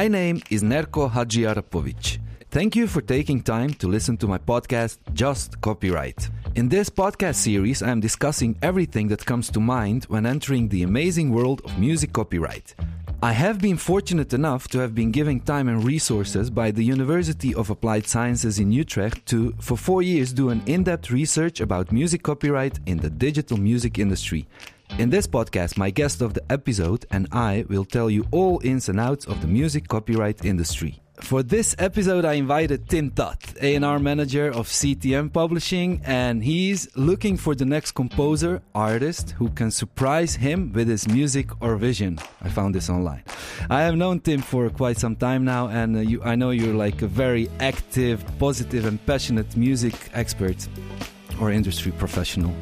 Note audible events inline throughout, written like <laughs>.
My name is Nerko Hadjiarapovic. Thank you for taking time to listen to my podcast, Just Copyright. In this podcast series, I am discussing everything that comes to mind when entering the amazing world of music copyright. I have been fortunate enough to have been given time and resources by the University of Applied Sciences in Utrecht to, for four years, do an in depth research about music copyright in the digital music industry. In this podcast, my guest of the episode and I will tell you all ins and outs of the music copyright industry. For this episode, I invited Tim Toth, A&R manager of CTM Publishing, and he's looking for the next composer, artist who can surprise him with his music or vision. I found this online. I have known Tim for quite some time now, and uh, you, I know you're like a very active, positive, and passionate music expert or industry professional.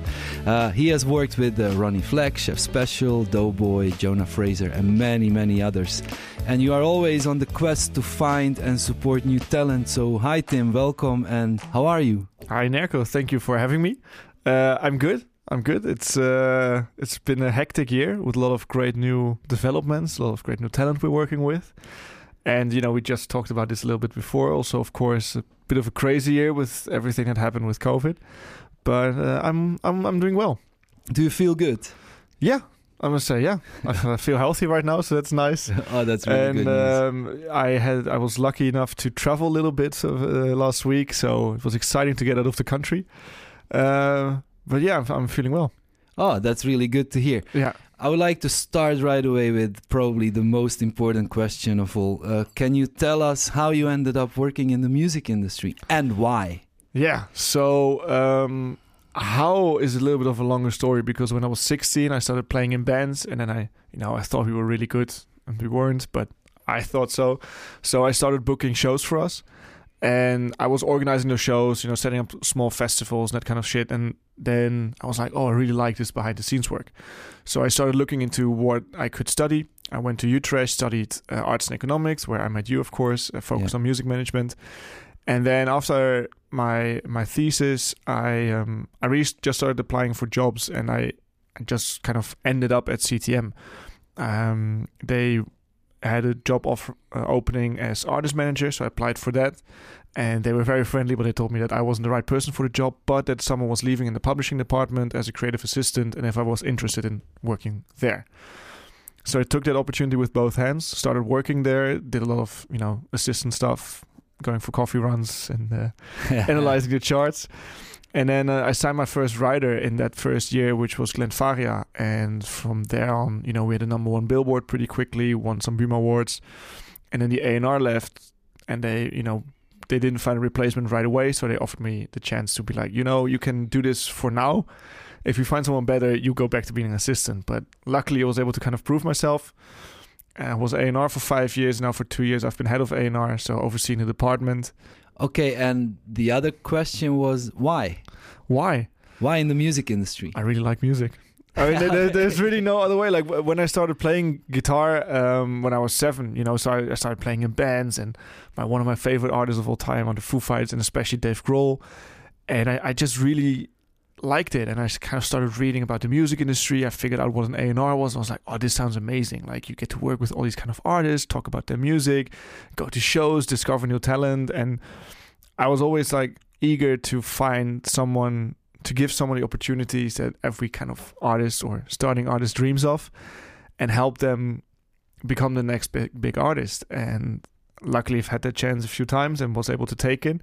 Uh, he has worked with uh, Ronnie Flex, Chef Special, Dopebwoy, Jonna Fraser, and many, many others. And you are always on the quest to find and support new talent. So, hi, Tim, welcome, and how are you? Hi, Nerko. Thank you for having me. Uh, I'm good. I'm good. It's uh, it's been a hectic year with a lot of great new developments, a lot of great new talent we're working with. And you know, we just talked about this a little bit before. Also, of course, a bit of a crazy year with everything that happened with COVID but uh, I'm I'm I'm doing well. Do you feel good? Yeah, I must say, yeah, <laughs> I feel healthy right now, so that's nice. <laughs> oh, that's really and, good. Um, I had I was lucky enough to travel a little bit uh, last week, so it was exciting to get out of the country. Uh, but yeah, I'm, I'm feeling well. Oh, that's really good to hear. Yeah. I would like to start right away with probably the most important question of all. Uh, can you tell us how you ended up working in the music industry and why? Yeah. So um, how is a little bit of a longer story because when I was 16, I started playing in bands, and then I, you know, I thought we were really good, and we weren't, but I thought so. So I started booking shows for us, and I was organizing the shows, you know, setting up small festivals and that kind of shit. And then I was like, oh, I really like this behind the scenes work. So I started looking into what I could study. I went to Utrecht, studied uh, arts and economics, where I met you, of course, uh, focused yeah. on music management. And then after my my thesis, I um, I really just started applying for jobs, and I, I just kind of ended up at CTM. Um, they had a job offer uh, opening as artist manager, so I applied for that. And they were very friendly, but they told me that I wasn't the right person for the job, but that someone was leaving in the publishing department as a creative assistant, and if I was interested in working there. So I took that opportunity with both hands, started working there, did a lot of you know assistant stuff, going for coffee runs and uh, <laughs> analyzing the charts. And then uh, I signed my first rider in that first year, which was Glen Faria. And from there on, you know, we had a number one billboard pretty quickly, won some BUMA awards. And then the A&R left and they, you know, they didn't find a replacement right away. So they offered me the chance to be like, you know, you can do this for now. If you find someone better, you go back to being an assistant. But luckily, I was able to kind of prove myself. I was A&R for five years. Now for two years, I've been head of A&R, so overseeing the department. Okay, and the other question was why? Why? Why in the music industry? I really like music. <laughs> I mean, there, there's really no other way. Like when I started playing guitar um, when I was seven, you know, so I, I, started playing in bands, and my one of my favorite artists of all time on the Foo Fighters, and especially Dave Grohl. And I, I just really liked it and I kind of started reading about the music industry. I figured out what an A&R was. I was like, oh, this sounds amazing. Like you get to work with all these kind of artists, talk about their music, go to shows, discover new talent. And I was always like eager to find someone to give someone the opportunities that every kind of artist or starting artist dreams of and help them become the next big, big artist. And luckily I've had that chance a few times and was able to take it.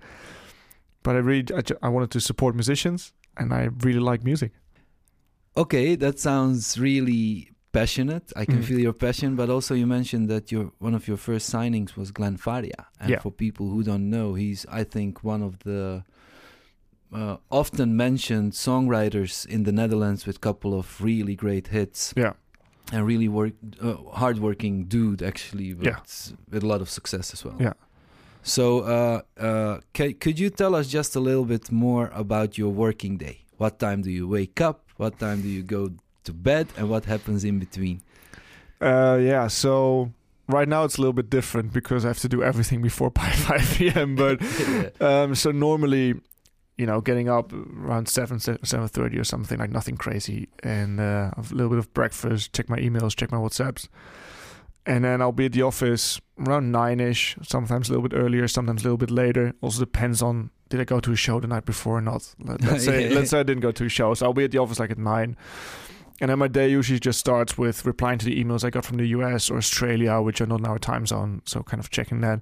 But I really, I, I wanted to support musicians and I really like music. Okay, that sounds really passionate. I can mm. feel your passion, but also you mentioned that your one of your first signings was Glen Faria, and yeah. for people who don't know, he's I think one of the uh, often mentioned songwriters in the Netherlands with a couple of really great hits. Yeah. And really work, uh, hardworking dude, actually, but yeah. with a lot of success as well. Yeah. So, uh, uh, could you tell us just a little bit more about your working day? What time do you wake up? What time do you go to bed? And what happens in between? Uh, yeah, so right now it's a little bit different because I have to do everything before <laughs> 5 p.m. But <laughs> yeah. um, so normally, you know, getting up around 7, 7.30 or something, like nothing crazy. And uh, a little bit of breakfast, check my emails, check my WhatsApps and then I'll be at the office around nine ish. Sometimes a little bit earlier, sometimes a little bit later. Also depends on did I go to a show the night before or not. Let, us <laughs> say let's say I didn't go to a show, so I'll be at the office like at nine. And then my day usually just starts with replying to the emails I got from the US or Australia, which are not in our time zone. So kind of checking that.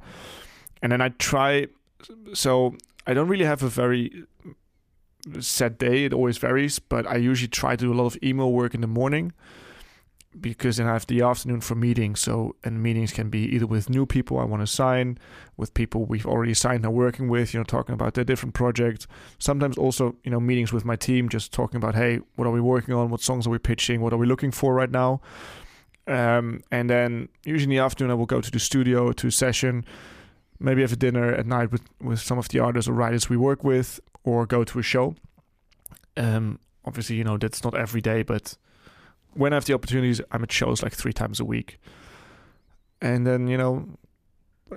And then I try. So I don't really have a very set day. It always varies, but I usually try to do a lot of email work in the morning because then I have the afternoon for meetings. So, and meetings can be either with new people I want to sign, with people we've already signed and working with, you know, talking about their different projects. Sometimes also, you know, meetings with my team, just talking about, hey, what are we working on? What songs are we pitching? What are we looking for right now? Um, and then usually in the afternoon, I will go to the studio to a session, maybe have a dinner at night with, with some of the artists or writers we work with, or go to a show. Um, obviously, you know, that's not every day, but when I have the opportunities, I'm at shows like three times a week. And then, you know,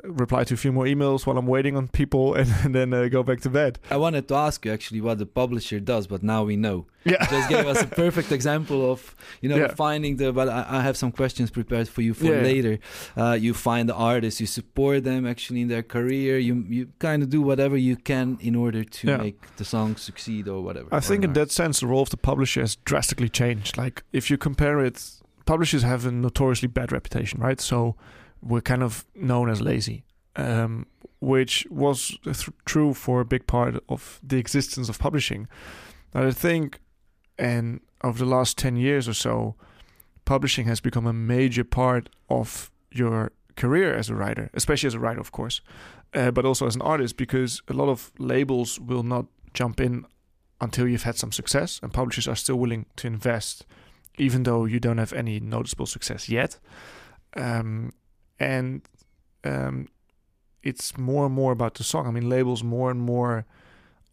reply to a few more emails while I'm waiting on people <laughs> and, and then uh, go back to bed. I wanted to ask you actually what the publisher does, but now we know. Yeah. <laughs> Just gave us a perfect example of, you know, Yeah. finding the, but I, I have some questions prepared for you for Yeah. later. Uh, you find the artists, you support them actually in their career, you, you kind of do whatever you can in order to Yeah. make the song succeed or whatever. I think in that sense, the role of the publisher has drastically changed. Like, if you compare it, publishers have a notoriously bad reputation, right? So we're kind of known as lazy, um, which was th- true for a big part of the existence of publishing. But I think, and over the last 10 years or so, publishing has become a major part of your career as a writer, especially as a writer, of course, uh, but also as an artist, because a lot of labels will not jump in until you've had some success, and publishers are still willing to invest, even though you don't have any noticeable success yet. Um, and um, it's more and more about the song. I mean, labels more and more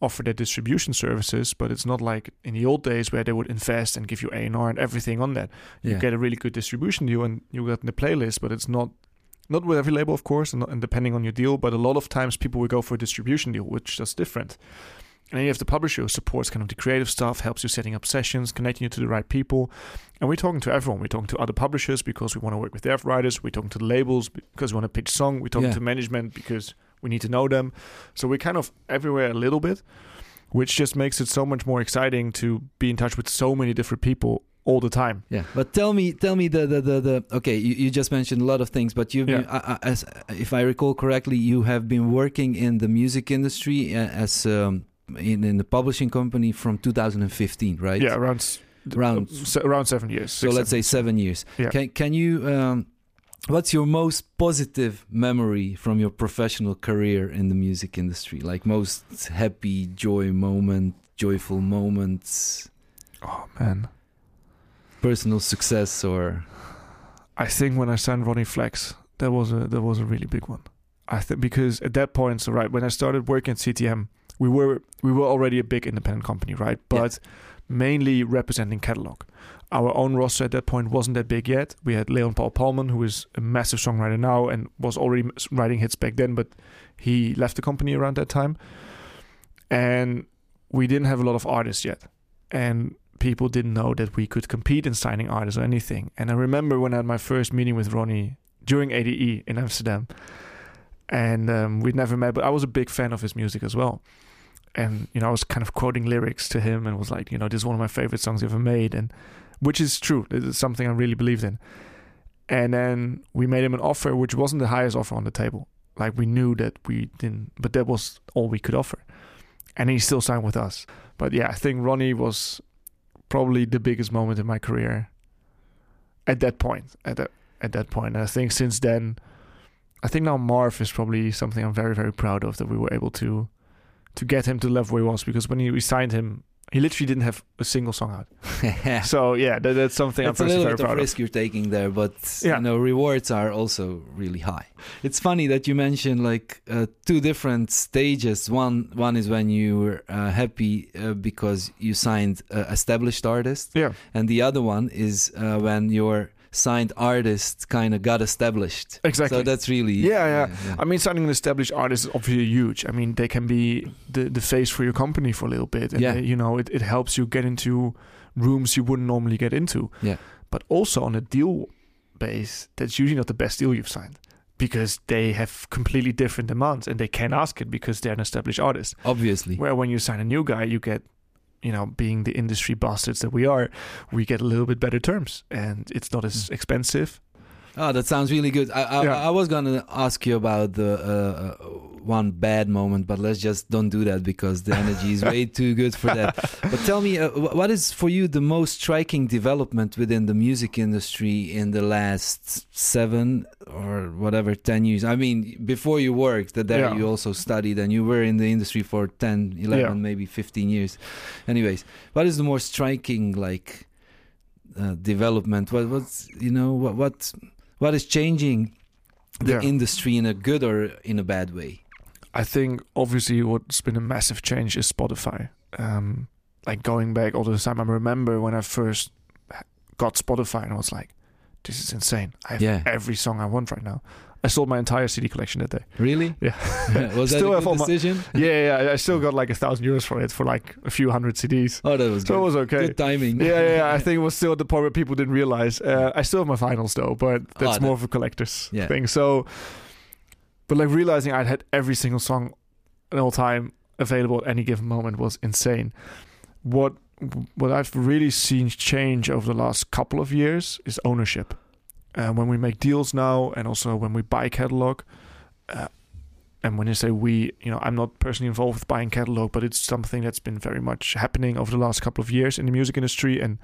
offer their distribution services, but it's not like in the old days where they would invest and give you A and R and everything on that. You Yeah. get a really good distribution deal and you get in the playlist, but it's not not with every label, of course, and, and depending on your deal. But a lot of times people will go for a distribution deal, which is different. And then you have the publisher who supports kind of the creative stuff, helps you setting up sessions, connecting you to the right people. And we're talking to everyone. We're talking to other publishers because we want to work with their writers. We're talking to the labels because we want to pitch song. We're talking Yeah. to management because we need to know them. So we're kind of everywhere a little bit, which just makes it so much more exciting to be in touch with so many different people all the time. Yeah, but tell me, tell me the the the, the okay. You, you just mentioned a lot of things, but you've been, Yeah. I, I, as if I recall correctly, you have been working in the music industry uh, as um, in in the publishing company from 2015, right? Yeah, around Around- uh, around seven years. So six, let's say seven years. Yeah. Can can you? Um, what's your most positive memory from your professional career in the music industry? Like most happy, joy moment, joyful moments, Oh man, personal success, or I think when I signed Ronnie Flex, that was a that was a really big one. I think because at that point, so right when I started working at CTM, we were we were already a big independent company, right? Yeah. But mainly representing catalog. Our own roster at that point wasn't that big yet. We had Leon Paul Palmen, who is a massive songwriter now and was already writing hits back then, but he left the company around that time. And we didn't have a lot of artists yet. And people didn't know that we could compete in signing artists or anything. And I remember when I had my first meeting with Ronnie during ADE in Amsterdam, and um, we'd never met, but I was a big fan of his music as well. And you know, I was kind of quoting lyrics to him, and was like, you know, this is one of my favorite songs ever made, and which is true. This is something I really believed in. And then we made him an offer, which wasn't the highest offer on the table. Like we knew that we didn't, but that was all we could offer. And he still signed with us. But yeah, I think Ronnie was probably the biggest moment in my career at that point. At that at that point, and I think since then, I think now Marv is probably something I'm very very proud of that we were able to to get him to the level where he was because when he, we signed him, he literally didn't have a single song out. <laughs> So yeah, that, that's something It's I'm personally very proud of. a little bit of risk you're taking there, but Yeah. you know rewards are also really high. It's funny that you mentioned like uh, two different stages. One one is when you were uh, happy uh, because you signed established artists, Yeah, and the other one is uh, when your signed artist kind of got established. exactly. So that's really Yeah, yeah. I mean, signing an established artist is obviously huge. I mean, they can be the, the face for your company for a little bit. And, Yeah. uh, you know, it, it helps you get into rooms you wouldn't normally get into. Yeah. But also on a deal base, that's usually not the best deal you've signed because they have completely different demands and they can't ask it because they're an established artist. Obviously. Where when you sign a new guy, you get, you know, being the industry bastards that we are, we get a little bit better terms and it's not as mm. expensive. Oh, that sounds really good. I I, Yeah. I was gonna ask you about the uh, uh, one bad moment, but let's just don't do that because the energy is way <laughs> too good for that. But tell me, uh, what is for you the most striking development within the music industry in the last seven or whatever ten years? I mean, before you worked there, Yeah. you also studied, and you were in the industry for 10, 11, Yeah. maybe fifteen years. Anyways, what is the more striking like uh, development? What what's you know what what what is changing the Yeah. industry in a good or in a bad way? I think obviously what's been a massive change is Spotify. Um, like going back all the time, I remember when I first got Spotify and I was like, "This is insane! I have Yeah. every song I want right now." I sold my entire CD collection that day. Really? <laughs> Yeah, <laughs> was that Still a good my- decision? <laughs> yeah, yeah. I still got like a thousand euros for it for like a few hundred CDs. Oh, that was good. So it was okay. Good timing. Yeah, yeah. I think it was still at the point where people didn't realize. Uh, I still have my finals though, but that's Oh, more of a collector's Yeah. thing. So, but like realizing I'd had every single song at all time available at any given moment was insane. What what I've really seen change over the last couple of years is ownership. Uh, when we make deals now, and also when we buy catalog, uh, and when you say we, you know, I'm not personally involved with buying catalog, but it's something that's been very much happening over the last couple of years in the music industry. And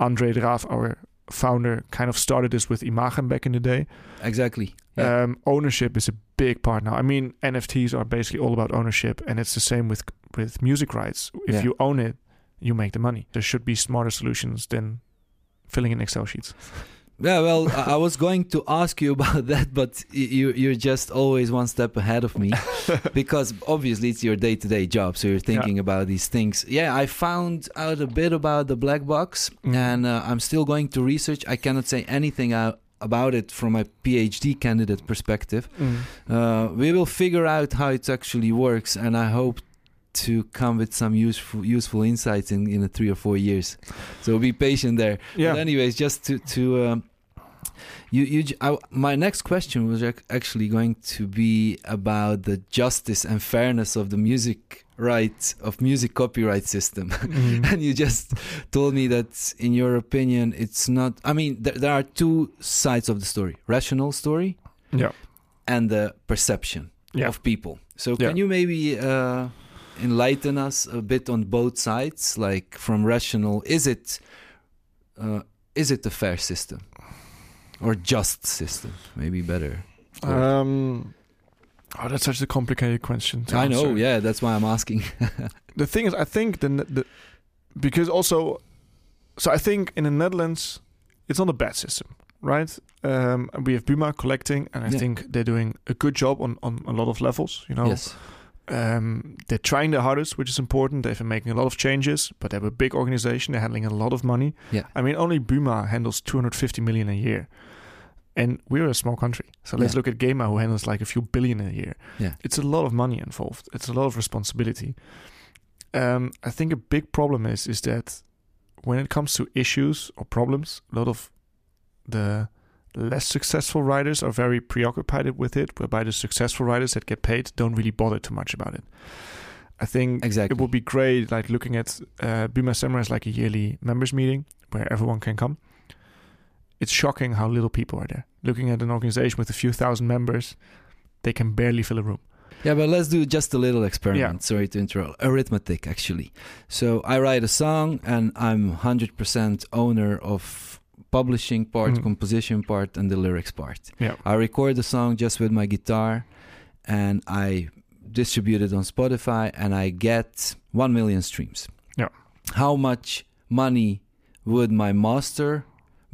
André de Raaff, our founder, kind of started this with Imagem back in the day. Exactly. Yeah. Um, ownership is a big part now. I mean, NFTs are basically all about ownership, and it's the same with with music rights. If Yeah. you own it, you make the money. There should be smarter solutions than filling in Excel sheets. <laughs> Yeah, well, I was going to ask you <laughs> about that, but you you're just always one step ahead of me <laughs> because obviously it's your day-to-day job, so you're thinking about these things. Yeah, I found out a bit about the black box, Mhm. and uh, I'm still going to research. I cannot say anything out about it from a PhD candidate perspective. Uh, we will figure out how it actually works, and I hope to come with some useful useful insights in in a three or four years. So be patient there. Yeah. But anyways, just to to um, you you I, my next question was actually going to be about the justice and fairness of the music right of music copyright system. <laughs> Mhm. and you just told me that in your opinion it's not I mean there, there are two sides of the story. Rational story yeah. and the perception Yeah. of people. So Yeah. can you maybe uh, enlighten us a bit on both sides, like from rational? Is it uh, is it a fair system or just system? Maybe better. Um, oh, that's such a complicated question. to I know, yeah, that's why I'm asking. <laughs> the thing is, I think the, the because also, so I think in the Netherlands, it's not a bad system, right? Um, we have Buma collecting, and I Yeah. think they're doing a good job on on a lot of levels. You know, Yes, um, they're trying their hardest, which is important. They've been making a lot of changes, but they're a big organization. They're handling a lot of money. Yeah. I mean, only Buma handles 250 million a year. And we're a small country. So let's Yeah. look at Gema, who handles like a few billion a year. Yeah. It's a lot of money involved. It's a lot of responsibility. Um, I think a big problem is is that when it comes to issues or problems, a lot of the less successful writers are very preoccupied with it, whereby the successful writers that get paid don't really bother too much about it. I think exactly. it would be great, like looking at uh, Buma Samurai is like a yearly members meeting where everyone can come. It's shocking how little people are there. Looking at an organization with a few thousand members, they can barely fill a room. Yeah, but let's do just a little experiment. Yeah. Sorry to interrupt. Arithmetic, actually. So I write a song, and I'm 100% owner of publishing part, Mhm. composition part, and the lyrics part. Yeah. I record the song just with my guitar, and I distribute it on Spotify, and I get one million streams. Yeah. How much money would my master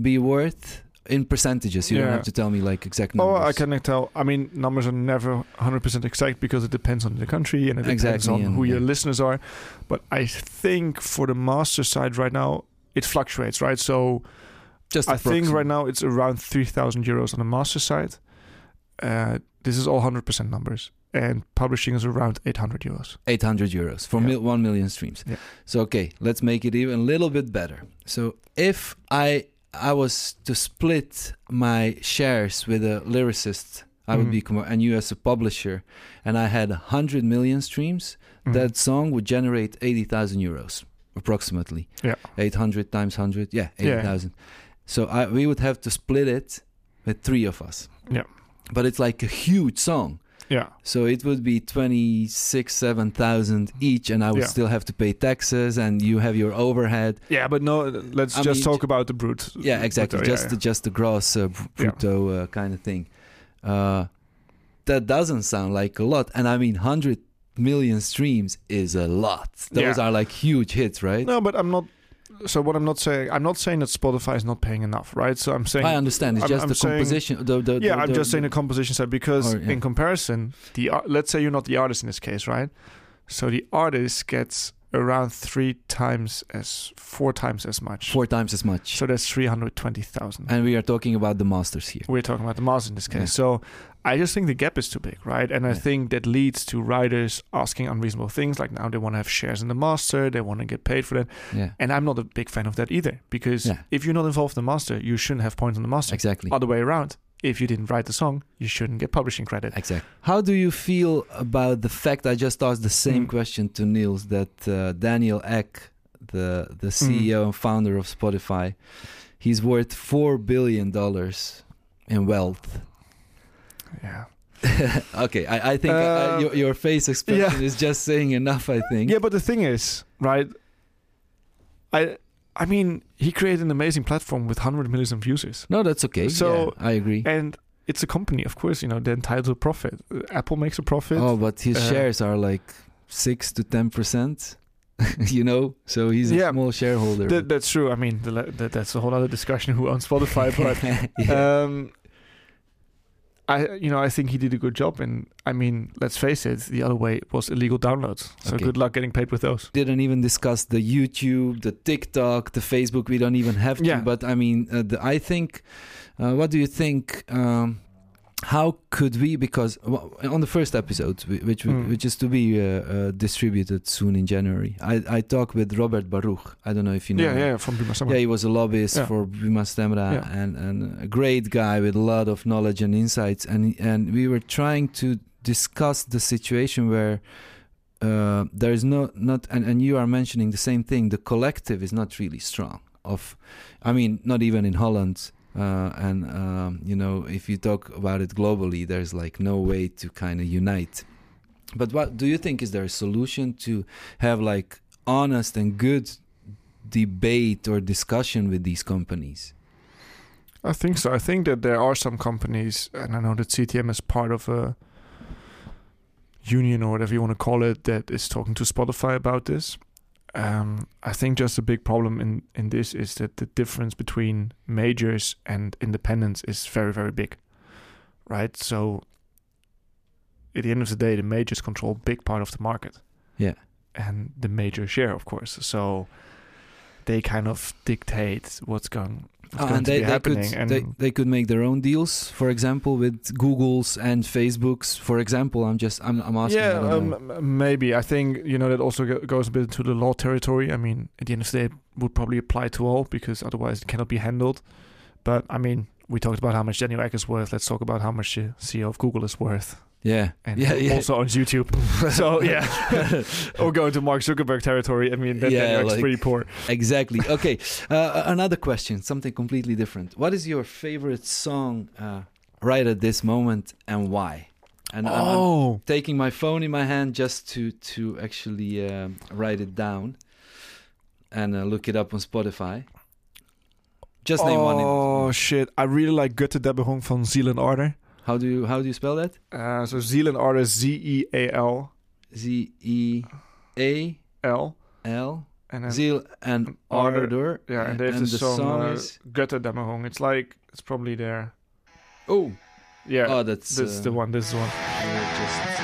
be worth in percentages? You don't have to tell me like exact Oh, numbers. I cannot tell. I mean, numbers are never 100% exact because it depends on the country and it depends on who your listeners are. But I think for the master side right now, it fluctuates, right? So Just I think right now it's around 3,000 euros on the master side. Uh, this is all 100% numbers. And publishing is around 800 euros. 800 euros for Yeah. mil- 1 million streams. Yeah. So, okay, let's make it even a little bit better. So, if I I was to split my shares with a lyricist, I would Mhm. be and you as a publisher, and I had hundred million streams. Mhm. That song would generate eighty thousand euros, approximately. Yeah. eight hundred times hundred, yeah, eighty thousand. Yeah. So I we would have to split it with three of us. Yeah. but it's like a huge song. yeah. So it would be twenty six, seven thousand each, and I would Yeah. still have to pay taxes, and you have your overhead. Yeah, but no. Let's I just mean, talk about the brute. Yeah, exactly. brutto, just yeah, the just the gross uh, br- Yeah. brutto uh, kind of thing. Uh, that doesn't sound like a lot, and I mean, hundred million streams is a lot. Those Yeah. are like huge hits, right? No, but I'm not. So what I'm not saying, I'm not saying that Spotify is not paying enough, right? So I'm saying I understand. It's I'm- just I'm the saying- composition. The, the, yeah, the- I'm just saying the composition side because Or, yeah. in comparison, the let's say you're not the artist in this case, right? So the artist gets around three times as four times as much. four times as much. So that's three hundred twenty thousand. And we are talking about the masters here. We're talking about the master in this case. Yeah. So I just think the gap is too big, right? And I Yeah. think that leads to writers asking unreasonable things. Like now they want to have shares in the master, they want to get paid for that. Yeah, And I'm not a big fan of that either, because Yeah. if you're not involved in the master, you shouldn't have points on the master. exactly. Other way around. If you didn't write the song, you shouldn't get publishing credit. Exactly. How do you feel about the fact I just asked the same Mm. question to Niels that uh, Daniel Ek, the the CEO and founder of Spotify, he's worth four billion dollars in wealth. Yeah. <laughs> okay, I, I think uh, Uh, your, your face expression is just saying enough. I think. Yeah, but the thing is, right? I I mean, he created an amazing platform with hundred millions of users. No, that's okay. So- yeah, I agree. And it's a company, of course, you know, they're entitled to profit. Uh, Apple makes a profit. oh, but his uh, shares are like six to ten percent. <laughs> you know, so he's a Yeah. small shareholder. That, that's true. I mean, the, that, that's a whole other discussion who owns Spotify, <laughs> but yeah. um, I you know I think he did a good job, and I mean let's face it, the other way was illegal downloads. So Okay. good luck getting paid with those. didn't even discuss the YouTube, the TikTok, the Facebook. We don't even have to. Yeah. But I mean, uh, the, I think. Uh, what do you think? Um, how could we? Because on the first episode, which Mm. which is to be uh, uh, distributed soon in January, I I talked with Robert Baruch. I don't know if you know. Yeah, him. yeah, from Buma Stemra. Yeah, he was a lobbyist Yeah. for Buma Stemra Yeah. and, and a great guy with a lot of knowledge and insights. And and we were trying to discuss the situation where uh, there is no not and, and you are mentioning the same thing. The collective is not really strong. Of, I mean, not even in Holland. Uh, and um, you know, if you talk about it globally, there's like no way to kind of unite. But what do you think is there a solution to have like honest and good debate or discussion with these companies? I think so. I think that there are some companies, and I know that CTM is part of a union or whatever you want to call it, that is talking to Spotify about this. Um, I think just a big problem in, in this is that the difference between majors and independents is very, very big. Right? So at the end of the day, the majors control a big part of the market. Yeah. And the major share, of course. So they kind of dictate what's going, what's going and to they, be they could happening. and they, they could make their own deals, for example, with Google's and Facebook's. For example, I'm just I'm, I'm asking. Yeah, don't um, maybe. I think you know that also goes a bit into the law territory. I mean, at the end of the day, it would probably apply to all because otherwise it cannot be handled. But I mean, we talked about how much Daniel Ek is worth. Let's talk about how much the CEO of Google is worth, yeah, and yeah, yeah. also owns YouTube. <laughs> so yeah, or go into Mark Zuckerberg territory. I mean, then Yeah, like- pretty poor. exactly. Okay, uh, another question, something completely different. What is your favorite song uh, right at this moment, and why? And I'm- I'm oh, taking my phone in my hand just to to actually um, write it down and uh, look it up on Spotify. Just name one. oh shit! I really like Götterdämmerung van Zealand Order. How do you how do you spell that? Uh, so Zealand Order is Z E A L Z E A L, L and then Ziel and Order. Order. Yeah, and they have and the, the song, song uh, is Götterdämmerung. It's like it's probably there. oh Yeah, oh that's this is uh, the one. This is the one.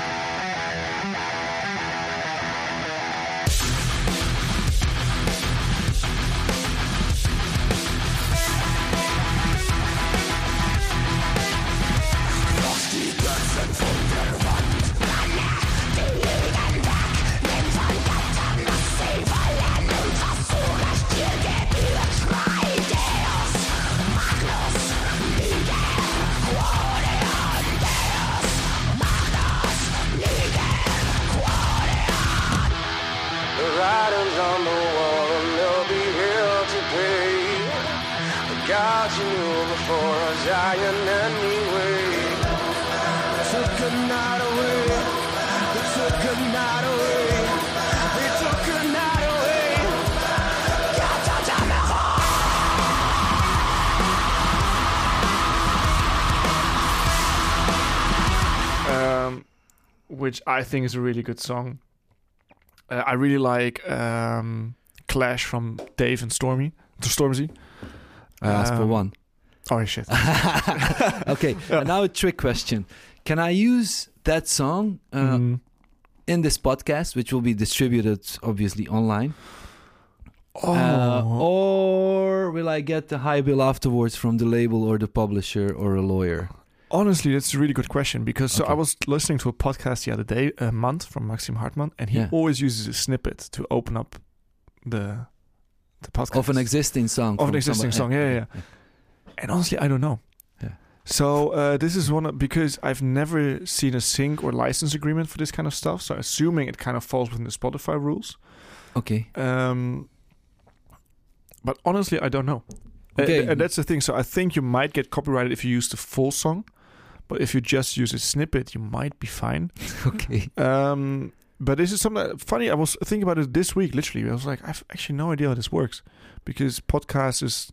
Which I think is a really good song. Uh, I really like um, Clash from Dave and Stormy, Stormzy. I asked for one. Oh shit! <laughs> okay, <laughs> and now a trick question. Can I use that song uh, Mm. in this podcast, which will be distributed obviously online? Oh, Uh, or will I get the high bill afterwards from the label or the publisher or a lawyer? Honestly, that's a really good question because so I was listening to a podcast the other day, a month from Maxim Hartman, and he Yeah. always uses a snippet to open up the the podcast Of an existing song. Of an existing somebody- song, yeah, yeah, And honestly, I don't know. Yeah. So uh, this is one of, because I've never seen a sync or license agreement for this kind of stuff. So assuming it kind of falls within the Spotify rules. Okay. Um, but honestly, I don't know. Uh, Okay. and that's the thing. So I think you might get copyrighted if you use the full song, but if you just use a snippet, you might be fine. <laughs> Okay. Um, but this is something funny. I was thinking about it this week. Literally, I was like, I've actually no idea how this works because podcast is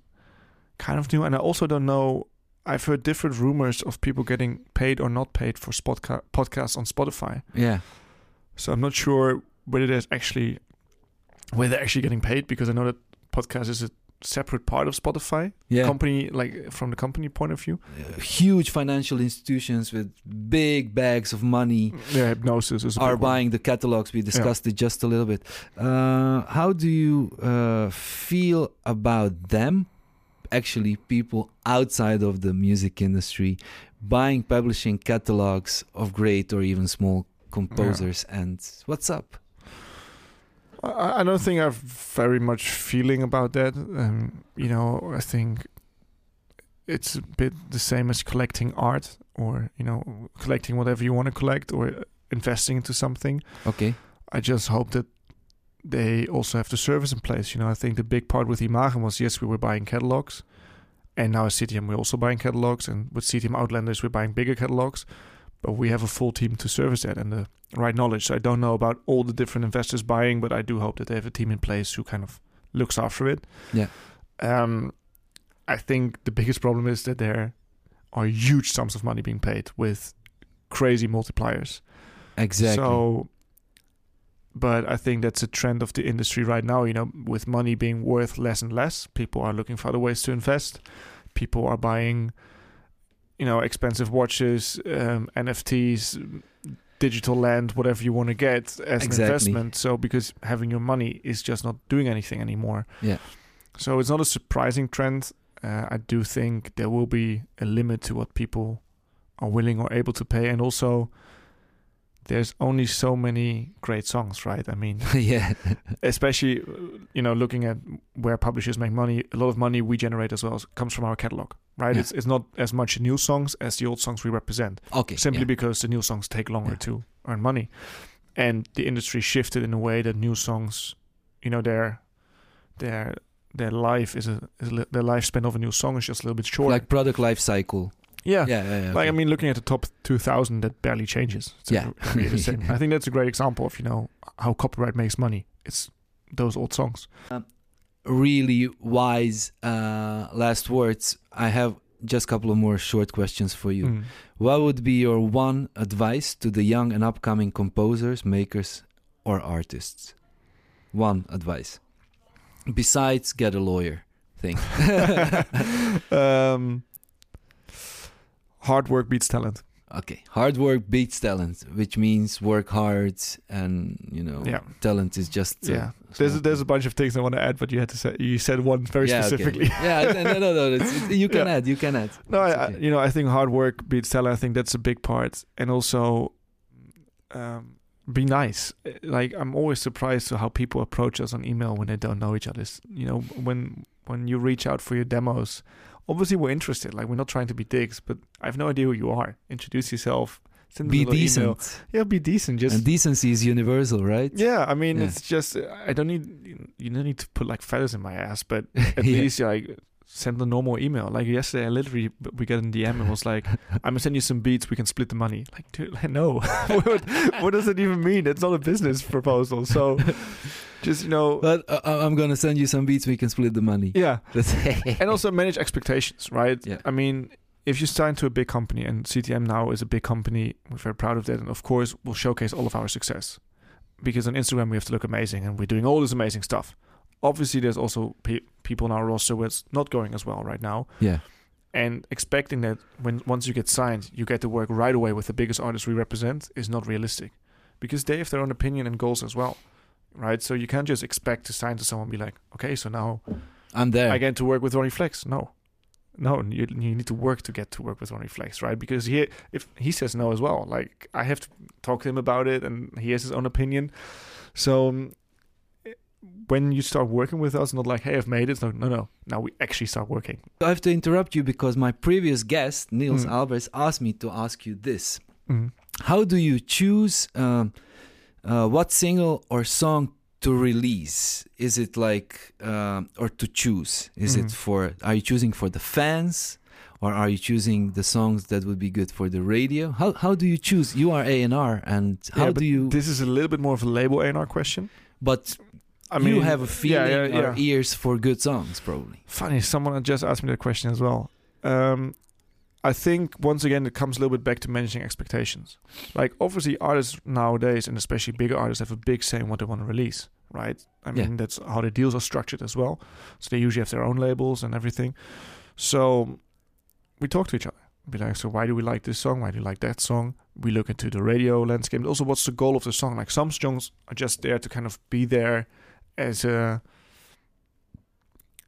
kind of new, and I also don't know. I've heard different rumors of people getting paid or not paid for spotca- podcasts on Spotify. Yeah. So I'm not sure whether there's actually whether they're actually getting paid because I know that podcast is a separate part of Spotify Yeah. company, like from the company point of view. Uh, huge financial institutions with big bags of money Yeah, Hipgnosis is a are one. buying the catalogs. We discussed it just a little bit. Uh, how do you uh, feel about them? Actually, people outside of the music industry buying publishing catalogs of great or even small composers. And what's up? I, I don't think I've very much feeling about that. Um, you know, I think it's a bit the same as collecting art or you know collecting whatever you want to collect or investing into something. Okay. I just hope that they also have the service in place. You know, I think the big part with Imagem was yes, we were buying catalogs, and now at CTM we're also buying catalogs, and with CTM Outlanders we're buying bigger catalogs, but we have a full team to service that and the right knowledge. So I don't know about all the different investors buying, but I do hope that they have a team in place who kind of looks after it. Yeah. Um, I think the biggest problem is that there are huge sums of money being paid with crazy multipliers. Exactly. So, but I think that's a trend of the industry right now. You know, with money being worth less and less, people are looking for other ways to invest. People are buying, you know, expensive watches, um, NFTs, digital land, whatever you want to get as Exactly. an investment. So, because having your money is just not doing anything anymore. Yeah. So it's not a surprising trend. Uh, I do think there will be a limit to what people are willing or able to pay, and also there's only so many great songs, right? I mean, <laughs> yeah. especially uh, you know looking at where publishers make money, a lot of money we generate as well comes from our catalog, right? Yeah. It's it's not as much new songs as the old songs we represent, Okay. simply yeah. because the new songs take longer Yeah. to earn money, and the industry shifted in a way that new songs, you know, their their their life is a, is a their lifespan of a new song is just a little bit shorter. like product life cycle. Yeah. Yeah. yeah, yeah Like I mean, looking at the top 2,000, that barely changes. It's Yeah. really the same. I think that's a great example of you know how copyright makes money. It's those old songs. really wise uh, last words. I have just a couple of more short questions for you. Mm. What would be your one advice to the young and upcoming composers, makers, or artists? One advice. Besides, get a lawyer thing. <laughs> um, hard work beats talent. okay. Hard work beats talent, which means work hard and, you know, Yeah. talent is just. Yeah. There's a, there's a bunch of things I want to add, but you had to say you said one very yeah, okay. specifically. <laughs> yeah, no, no, no. It's, it's- you can Yeah. add. You can add. No, I, It's I, you know, I think hard work beats talent. I think that's a big part, and also, um, be nice. Like I'm always surprised to how people approach us on email when they don't know each other. You know, when when you reach out for your demos, obviously we're interested. Like we're not trying to be dicks, but I have no idea who you are. Introduce yourself. Send me Be a little email. decent. Yeah, be decent. Just and decency is universal, right? yeah. I mean, Yeah. it's just I don't need you don't need to put like feathers in my ass, but <laughs> at Yeah. least like send a normal email. Like yesterday, I literally we got an DM and was like, "I'm gonna send you some beats. We can split the money." Like, dude, no. <laughs> what, what does it even mean? It's not a business proposal. So, <laughs> just you know, But uh, I'm gonna send you some beats. We can split the money. yeah, <laughs> and also manage expectations, right? Yeah. I mean, if you sign to a big company, and CTM now is a big company, we're very proud of that, and of course, we'll showcase all of our success because on Instagram we have to look amazing, and we're doing all this amazing stuff. Obviously, there's also pe- people in our roster where it's not going as well right now, yeah. and expecting that when once you get signed, you get to work right away with the biggest artists we represent is not realistic, because they have their own opinion and goals as well, right? So you can't just expect to sign to someone and be like, okay, so now I'm there. I get to work with Ronnie Flex. No, no, you, you need to work to get to work with Ronnie Flex, right? Because he, if he says no as well, like I have to talk to him about it, and he has his own opinion. So um, when you start working with us, not like, hey, I've made it. No, no, no. Now we actually start working. I have to interrupt you because my previous guest, Niels Mm. Albers, asked me to ask you this. Mhm. How do you choose um, uh, what single or song to release? Is it like, um, or to choose? Is Mhm. it for, are you choosing for the fans? Or are you choosing the songs that would be good for the radio? How how do you choose? You are A and R, and how Yeah, do you? This is a little bit more of a label A&R question. but I mean, you have a feeling yeah, yeah, or ears for good songs, probably. Funny, someone just asked me that question as well. Um, I think once again it comes a little bit back to managing expectations. Like obviously artists nowadays, and especially bigger artists, have a big say in what they want to release, right? I Yeah. mean that's how their deals are structured as well. So they usually have their own labels and everything. So we talk to each other. Be like, so why do we like this song? Why do you like that song? We look into the radio landscape. Also, what's the goal of the song? Like some songs are just there to kind of be there as a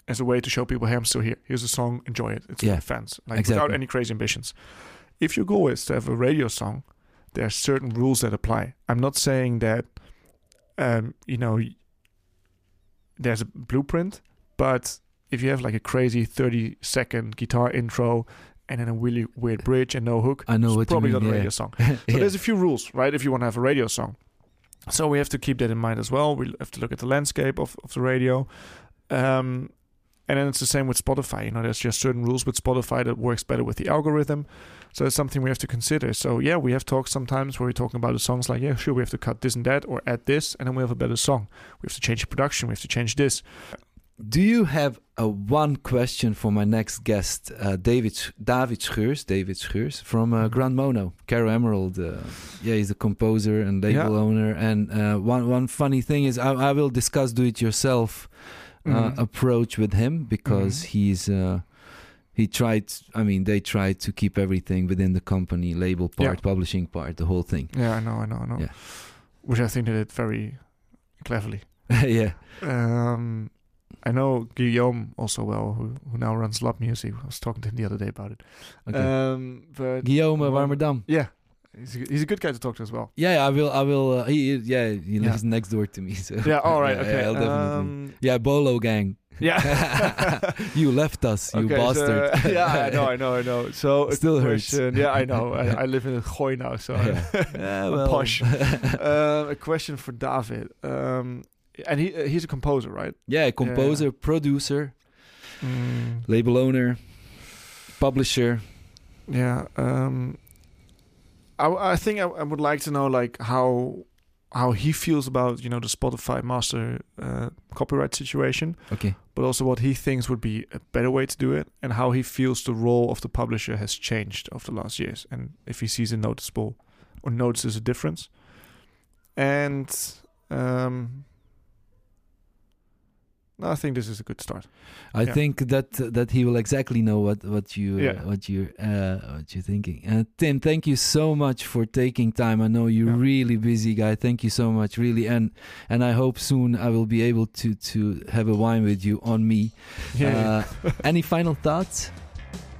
as a way to show people, hey, I'm still here. Here's a song, enjoy it. It's Yeah, for the fans. Like exactly. without any crazy ambitions. If your goal is to have a radio song, there are certain rules that apply. I'm not saying that um, you know there's a blueprint, but if you have like a crazy 30 second guitar intro and then a really weird bridge and no hook, I know it's probably mean, not a radio song. <laughs> So Yeah. there's a few rules, right? If you want to have a radio song. So we have to keep that in mind as well. We have to look at the landscape of, of the radio. Um, and then it's the same with Spotify. You know, there's just certain rules with Spotify that works better with the algorithm. So it's something we have to consider. So yeah, we have talks sometimes where we're talking about the songs like, yeah, sure, we have to cut this and that or add this, and then we have a better song. We have to change the production. We have to change this. Do you have a one question for my next guest, uh, David David Schreurs, David Schreurs from uh, Grandmono, Caro Emerald? Uh, yeah, he's a composer and label Yeah. owner. And uh, one one funny thing is, I, I will discuss do-it-yourself uh, Mhm. approach with him because he's. Uh, he tried. I mean, they tried to keep everything within the company, label part, Yeah. publishing part, the whole thing. Yeah, I know, I know, I know. Yeah. Which I think they did very cleverly. <laughs> yeah, Um, I know Guillaume also well, who, who now runs Lab Music. I was talking to him the other day about it. okay. Um, but Guillaume well, Warmerdam. yeah, he's a, he's a good guy to talk to as well. Yeah, I will. I will. Uh, he, yeah, he Yeah. lives next door to me. So Yeah, all right, Yeah, okay. I'll. Um, yeah, Bolo gang. yeah. <laughs> you left us, you Okay, bastard. So, yeah, I know, I know, I know. <laughs> So a Still hurts. question, Yeah, I know. I, <laughs> I live in a now, so Yeah. Yeah, I'm well. posh. um, a question for David. Um, and he uh, he's a composer, right? yeah, composer, producer, Mm, label owner, publisher. yeah. Um, I, I think I, I would like to know like how how he feels about you know the Spotify master uh, copyright situation, Okay. but also what he thinks would be a better way to do it, and how he feels the role of the publisher has changed over the last years, and if he sees a noticeable or notices a difference. And um, I think this is a good start. I Yeah. think that that he will exactly know what what you uh, Yeah. what you uh, what you're thinking. Uh, Tim, thank you so much for taking time. I know you're Yeah. really busy guy. Thank you so much, really, and and I hope soon I will be able to to have a wine with you on me. Uh, any final thoughts?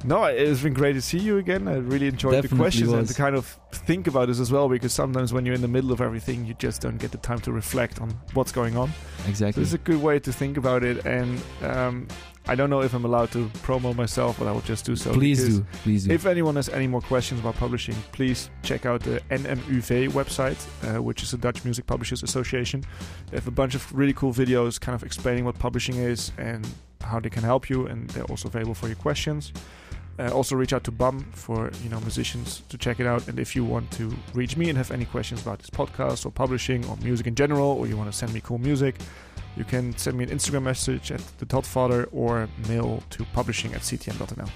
No, it's been great to see you again. I really enjoyed Definitely the questions and to kind of think about this as well, because sometimes when you're in the middle of everything, you just don't get the time to reflect on what's going on. So Exactly. it's a good way to think about it. And um, I don't know if I'm allowed to promo myself, but I will just do so. please do, please do. If anyone has any more questions about publishing, please check out the NMUV website, uh, which is the Dutch Music Publishers Association. They have a bunch of really cool videos kind of explaining what publishing is and how they can help you, and they're also available for your questions. Uh, also, reach out to Buma for you know musicians to check it out. And if you want to reach me and have any questions about this podcast or publishing or music in general, or you want to send me cool music, you can send me an Instagram message at the Dotfather or mail to publishing at ctm.nl.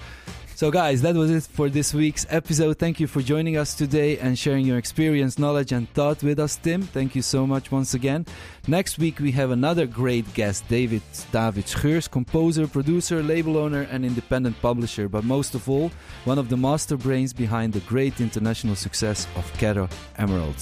So, guys, that was it for this week's episode. Thank you for joining us today and sharing your experience, knowledge, and thought with us, Tim. Thank you so much once again. Next week, we have another great guest, David David Schreurs, composer, producer, label owner, and independent publisher, but most of all, one of the master brains behind the great international success of Caro Emerald.